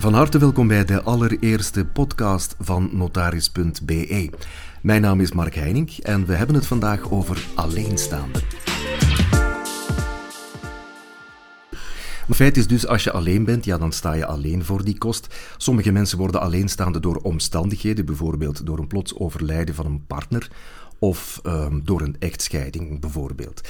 Van harte welkom bij de allereerste podcast van notaris.be. Mijn naam is Mark Heining en we hebben het vandaag over alleenstaanden. Het feit is dus, als je alleen bent, ja, dan sta je alleen voor die kost. Sommige mensen worden alleenstaande door omstandigheden, bijvoorbeeld door een plots overlijden van een partner of um, door een echtscheiding, bijvoorbeeld.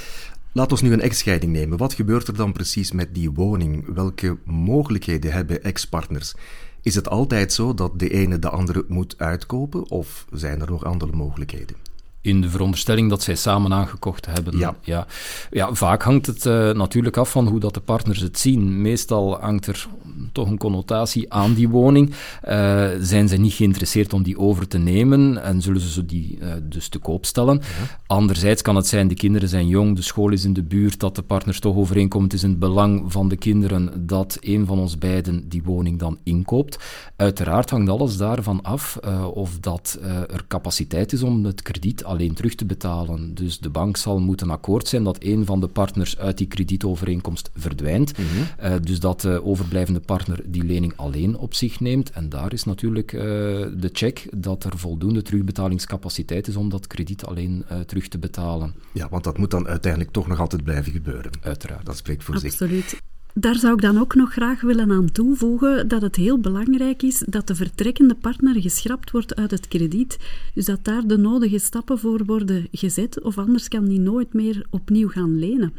Laat ons nu een echtscheiding nemen. Wat gebeurt er dan precies met die woning? Welke mogelijkheden hebben ex-partners? Is het altijd zo dat de ene de andere moet uitkopen of zijn er nog andere mogelijkheden? in de veronderstelling dat zij samen aangekocht hebben. Ja. Ja, ja vaak hangt het uh, natuurlijk af van hoe dat de partners het zien. Meestal hangt er toch een connotatie aan die woning. Uh, zijn ze niet geïnteresseerd om die over te nemen en zullen ze die uh, dus te koop stellen. Ja. Anderzijds kan het zijn, de kinderen zijn jong, de school is in de buurt, dat de partners toch overeenkomt. Het is in het belang van de kinderen dat een van ons beiden die woning dan inkoopt. Uiteraard hangt alles daarvan af of dat er capaciteit is om het krediet alleen terug te betalen. Dus de bank zal moeten akkoord zijn dat een van de partners uit die kredietovereenkomst verdwijnt. Mm -hmm. uh, dus dat de overblijvende partner die lening alleen op zich neemt. En daar is natuurlijk uh, de check dat er voldoende terugbetalingscapaciteit is om dat krediet alleen uh, terug te betalen. Ja, want dat moet dan uiteindelijk toch nog altijd blijven gebeuren. Uiteraard. Dat spreekt voor Absoluut. zich. Absoluut. Daar zou ik dan ook nog graag willen aan toevoegen dat het heel belangrijk is dat de vertrekkende partner geschrapt wordt uit het krediet. Dus dat daar de nodige stappen voor worden gezet, of anders kan die nooit meer opnieuw gaan lenen.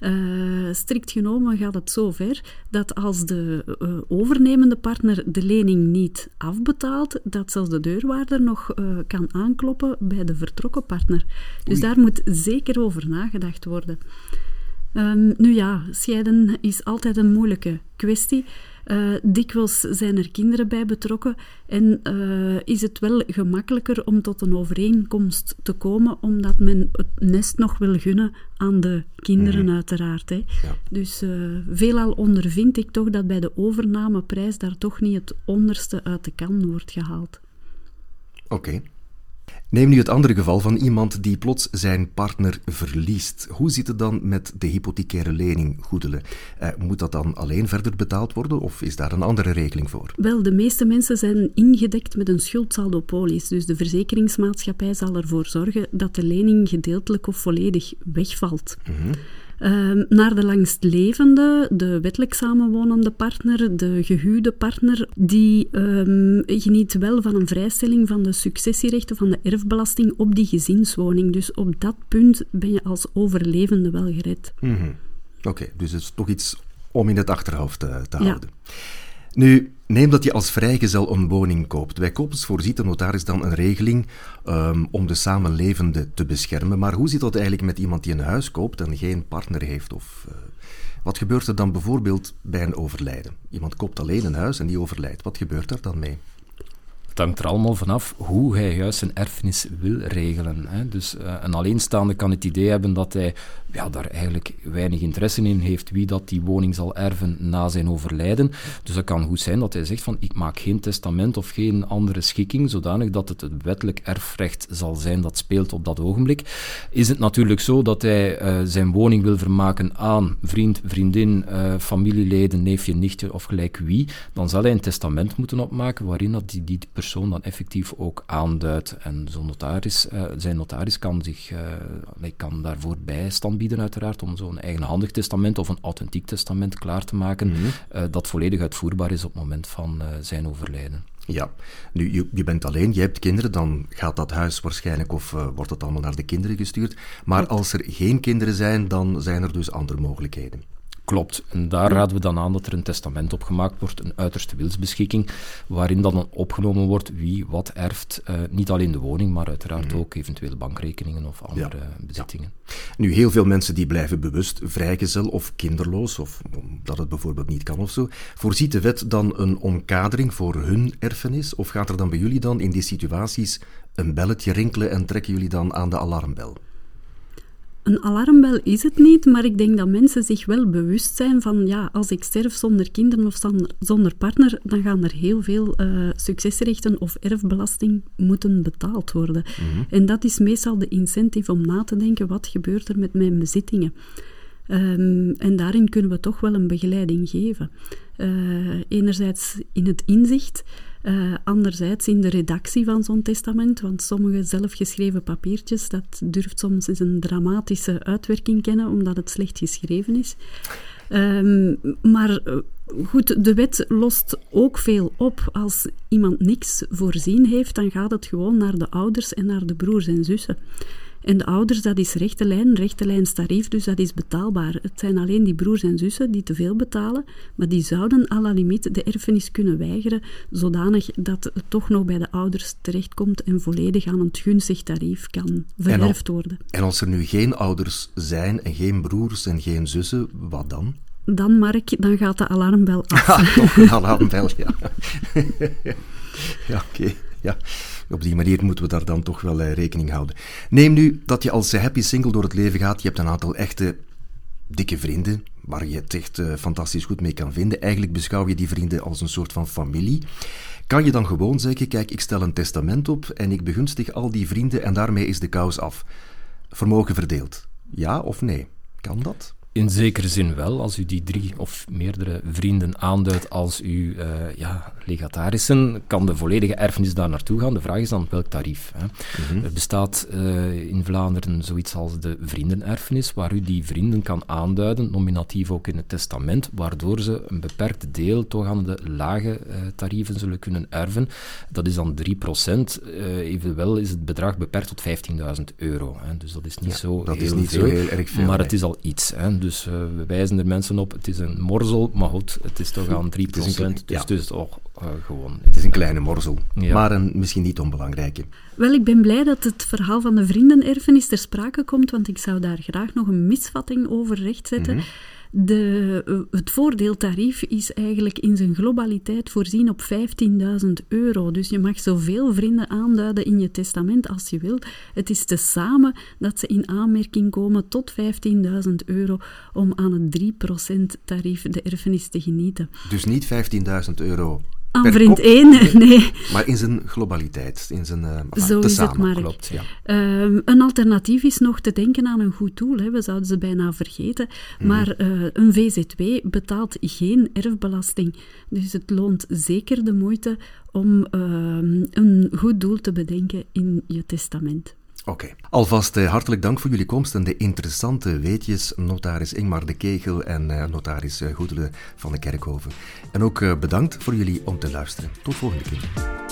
Uh, strikt genomen gaat het zo ver dat als de uh, overnemende partner de lening niet afbetaalt, dat zelfs de deurwaarder nog uh, kan aankloppen bij de vertrokken partner. Dus Oei. daar moet zeker over nagedacht worden. Um, nu ja, scheiden is altijd een moeilijke kwestie. Uh, dikwijls zijn er kinderen bij betrokken en uh, is het wel gemakkelijker om tot een overeenkomst te komen, omdat men het nest nog wil gunnen aan de kinderen, mm. uiteraard. Hè. Ja. Dus uh, veelal ondervind ik toch dat bij de overnameprijs daar toch niet het onderste uit de kan wordt gehaald. Oké. Okay. Neem nu het andere geval van iemand die plots zijn partner verliest. Hoe zit het dan met de hypothecaire lening goedelen? Uh, moet dat dan alleen verder betaald worden of is daar een andere regeling voor? Wel, de meeste mensen zijn ingedekt met een schuldsaldopolis. Dus de verzekeringsmaatschappij zal ervoor zorgen dat de lening gedeeltelijk of volledig wegvalt. Mm -hmm. Uh, naar de langstlevende, de wettelijk samenwonende partner, de gehuwde partner, die um, geniet wel van een vrijstelling van de successierechten van de erfbelasting op die gezinswoning. Dus op dat punt ben je als overlevende wel gered. Mm -hmm. Oké, okay, dus het is toch iets om in het achterhoofd te, te ja. houden. Nu, neem dat je als vrijgezel een woning koopt. Bij koopers voorziet de notaris dan een regeling um, om de samenlevende te beschermen. Maar hoe zit dat eigenlijk met iemand die een huis koopt en geen partner heeft? Of uh, wat gebeurt er dan bijvoorbeeld bij een overlijden? Iemand koopt alleen een huis en die overlijdt. Wat gebeurt er dan mee? Het hangt er allemaal vanaf hoe hij juist zijn erfenis wil regelen. Hè. Dus uh, een alleenstaande kan het idee hebben dat hij ja, daar eigenlijk weinig interesse in heeft wie dat die woning zal erven na zijn overlijden. Dus dat kan goed zijn dat hij zegt van ik maak geen testament of geen andere schikking, zodanig dat het het wettelijk erfrecht zal zijn dat speelt op dat ogenblik. Is het natuurlijk zo dat hij uh, zijn woning wil vermaken aan vriend, vriendin, uh, familieleden, neefje, nichtje of gelijk wie, dan zal hij een testament moeten opmaken waarin dat die, die persoon dan effectief ook aanduidt. En zo'n notaris, uh, zijn notaris kan, zich, uh, kan daarvoor bijstand bieden, uiteraard, om zo'n eigenhandig testament of een authentiek testament klaar te maken, mm -hmm. uh, dat volledig uitvoerbaar is op het moment van zijn overlijden. Ja, nu, je, je, bent alleen, je hebt kinderen, dan gaat dat huis waarschijnlijk of uh, wordt het allemaal naar de kinderen gestuurd. Maar als er geen kinderen zijn, dan zijn er dus andere mogelijkheden. Klopt. En daar raden we dan aan dat er een testament opgemaakt wordt, een uiterste wilsbeschikking, waarin dan opgenomen wordt wie wat erft. Uh, niet alleen de woning, maar uiteraard mm. ook eventueel bankrekeningen of andere ja. bezittingen. Ja. Nu, heel veel mensen die blijven bewust vrijgezel of kinderloos, of omdat het bijvoorbeeld niet kan of zo. Voorziet de wet dan een omkadering voor hun erfenis? Of gaat er dan bij jullie dan in die situaties een belletje rinkelen en trekken jullie dan aan de alarmbel? Een alarmbel is het niet, maar ik denk dat mensen zich wel bewust zijn van ja, als ik sterf zonder kinderen of zonder partner, dan gaan er heel veel uh, succesrechten of erfbelasting moeten betaald worden. Mm -hmm. En dat is meestal de incentive om na te denken, wat gebeurt er met mijn bezittingen? Um, en daarin kunnen we toch wel een begeleiding geven. enerzijds in het inzicht, uh, anderzijds in de redactie van zo'n testament, want sommige zelfgeschreven papiertjes, dat durft soms een dramatische uitwerking kennen, omdat het slecht geschreven is. Um, maar eh, goed, de wet lost ook veel op. Als iemand niks voorzien heeft, dan gaat het gewoon naar de ouders en naar de broers en zussen. En de ouders, dat is rechte lijn, rechte lijnstarief, dus dat is betaalbaar. Het zijn alleen die broers en zussen die te veel betalen, maar die zouden à la limiet de erfenis kunnen weigeren, zodanig dat het toch nog bij de ouders terechtkomt en volledig aan een gunstig tarief kan verwerfd worden. En als er nu geen ouders zijn en geen broers en geen zussen, wat dan? Dan, Mark, dan gaat de alarmbel af. Toch een alarmbel, ja. ja, oké. Ja. Op die manier moeten we daar dan toch wel eh, rekening houden. Neem nu dat je als happy single door het leven gaat. Je hebt een aantal echte dikke vrienden waar je het echt uh, fantastisch goed mee kan vinden. Eigenlijk beschouw je die vrienden als een soort van familie. Kan je dan gewoon zeggen: Kijk, ik stel een testament op en ik begunstig al die vrienden en daarmee is de kous af? Vermogen verdeeld. Ja of nee? Kan dat? In zekere zin wel, als u die drie of meerdere vrienden aanduidt als uw uh, ja, legatarissen, kan de volledige erfenis daar naartoe gaan. De vraag is dan welk tarief. Hè. Mhm. Er bestaat uh, in Vlaanderen zoiets als de vriendenerfenis, waar u die vrienden kan aanduiden, nominatief ook in het testament, waardoor ze een beperkt deel toch aan de lage uh, tarieven zullen kunnen erven. Dat is dan 3 procent. evenwel is het bedrag beperkt tot 15.000 euro. Hè. Dus dat is niet, zo, dat heel is niet veel, zo heel erg veel. Maar het is al iets. Hè. Dus uh, we wijzen er mensen op, het is een morzel, maar goed, het is toch aan 3%, dus ja. dus het is toch uh, gewoon... Het is een kleine morzel, ja. maar een misschien niet onbelangrijke. Wel, ik ben blij dat het verhaal van de vriendenerfenis ter sprake komt, want ik zou daar graag nog een misvatting over rechtzetten. Mm -hmm. De, eh, het voordeeltarief is eigenlijk in zijn globaliteit voorzien op 15.000 euro. Dus je mag zoveel vrienden aanduiden in je testament als je wilt. Het is tezamen dat ze in aanmerking komen tot 15.000 euro om aan het 3% tarief de erfenis te genieten. Dus niet 15.000 euro aan vriend 1, nee. Maar in zijn globaliteit, in zijn uh, Zo is het maar. Klopt, ja. Um, een alternatief is nog te denken aan een goed doel. Hè. We zouden ze bijna vergeten. Mm. Maar uh, een VZW betaalt geen erfbelasting. Dus het loont zeker de moeite om uh, een goed doel te bedenken in je testament. Oké. Alvast uh, hartelijk dank voor jullie komst en de interessante weetjes, notaris Ingmar de Kegel en notaris Goedele van de Kerkhoven. En ook bedankt voor jullie om te luisteren. Tot volgende keer.